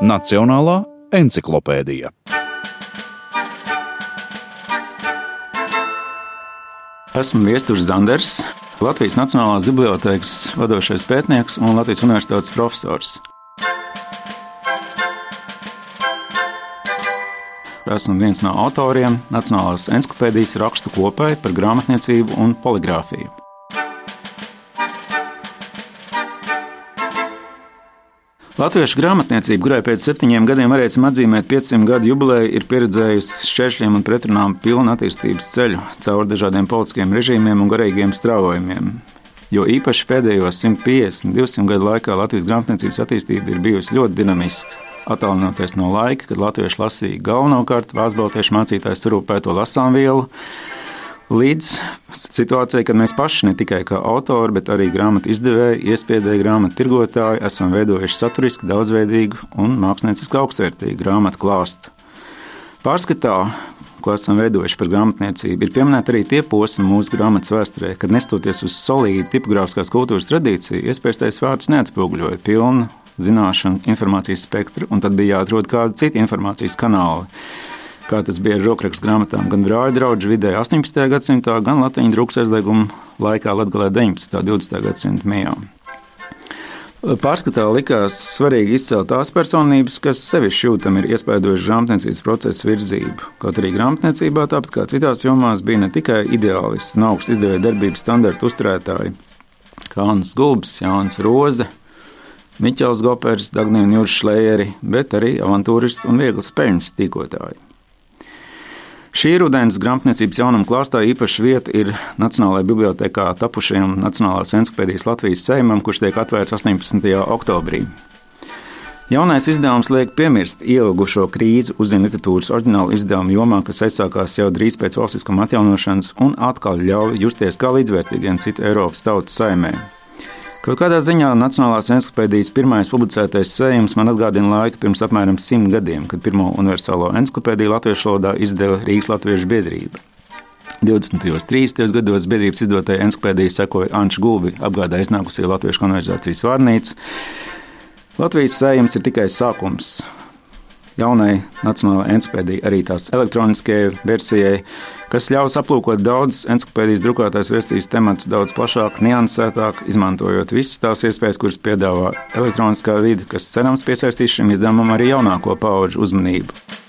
Nacionālā encyklopēdija. Esmu Viestures Zanders, Latvijas Nacionālās Bibliotēkas vadošais pētnieks un Latvijas Universitātes profesors. Esmu viens no autoriem Nacionālās encyklopēdijas rakstu kopai par grāmatniecību un poligrāfiju. Latviešu grāmatniecība, kurai pēc septiņiem gadiem varēsim atzīmēt 500 gadu jubileju, ir pieredzējusi šķēršļiem un pretrunām pilnu attīstības ceļu cauri dažādiem politiskiem režīmiem un garīgiem straujumiem. Jo īpaši pēdējos 150, 200 gadu laikā Latvijas grāmatniecības attīstība ir bijusi ļoti dinamiska. Attālinoties no laika, kad latvieši lasīja galvenokārt vācu mācītājs sarūpēto lasām vielu, līdz situācijai, kad mēs paši ne tikai kā autori, bet arī grāmatu izdevēji, iespiedēji grāmatu tirgotāji esam veidojuši saturiski, daudzveidīgu un mākslinieciski augstvērtīgu grāmatu klāstu. Pārskatā, ko esam veidojuši par grāmatniecību, ir pieminēti arī tie posmi mūsu grāmatas vēsturē, kad nestoties uz solīdu tipogrāfiskās kultūras tradīciju, iespējamais vārds neatspoguļoja pilnu zināšanu, informācijas spektru, un tad bija jāatrod kādi citi informācijas kanāli kā tas bija ar rokrakstu grāmatām, gan brāļa draugu vidē 18. gadsimtā, gan latviešu drukas aizlieguma laikā Latvijā 19. un 20. gadsimta mijā. Pārskatā likās svarīgi izcelt tās personības, kas sevišķi jūtami ir iespaidojuši grāmatniecības procesa virzību. Kaut arī grāmatniecībā, tāpat kā citās jomās, bija ne tikai ideālisti un augsts izdevēja darbības standartu uzturētāji, kā Anna Gulbs, Jānis Roze, Miķels Gopers, Dagnija un Jūras Šlējeri, bet arī avantūristi un vieglas peļņas tīkotāji. Šī rudens grāmatniecības jaunuma klāstā īpaša vieta ir Nacionālajā bibliotekā tapušajam Nacionālās encyklopēdijas Latvijas sējumam, kurš tiek atvērts 18. oktobrī. Jaunais izdevums liek piemirst ielgušo krīzi uzzina literatūras oriģinālu izdevumu jomā, kas aizsākās jau drīz pēc valstiskuma atjaunošanas un atkal ļauj justies kā līdzvērtīgiem citu Eiropas tautas saimēm. Kaut kādā ziņā Nacionālās encyklopēdijas pirmais publicētais sējums man atgādina laiku pirms apmēram simt gadiem, kad pirmo universālo encyklopēdiju latviešu valodā izdeva Rīgas Latviešu biedrība. 20. un 30. gados biedrības izdotajai encyklopēdijai sekoja Anča Gulbi, apgādā iznākusī Latviešu konverzācijas vārnīca. Latvijas sējums ir tikai sākums jaunai Nacionālajai encyklopēdijai, arī tās elektroniskajai versijai, kas ļaus aplūkot daudzas encyklopēdijas drukātās versijas temats daudz plašāk, niansētāk, izmantojot visas tās iespējas, kuras piedāvā elektroniskā vide, kas cerams piesaistīs šim izdevumam arī jaunāko pauģu uzmanību.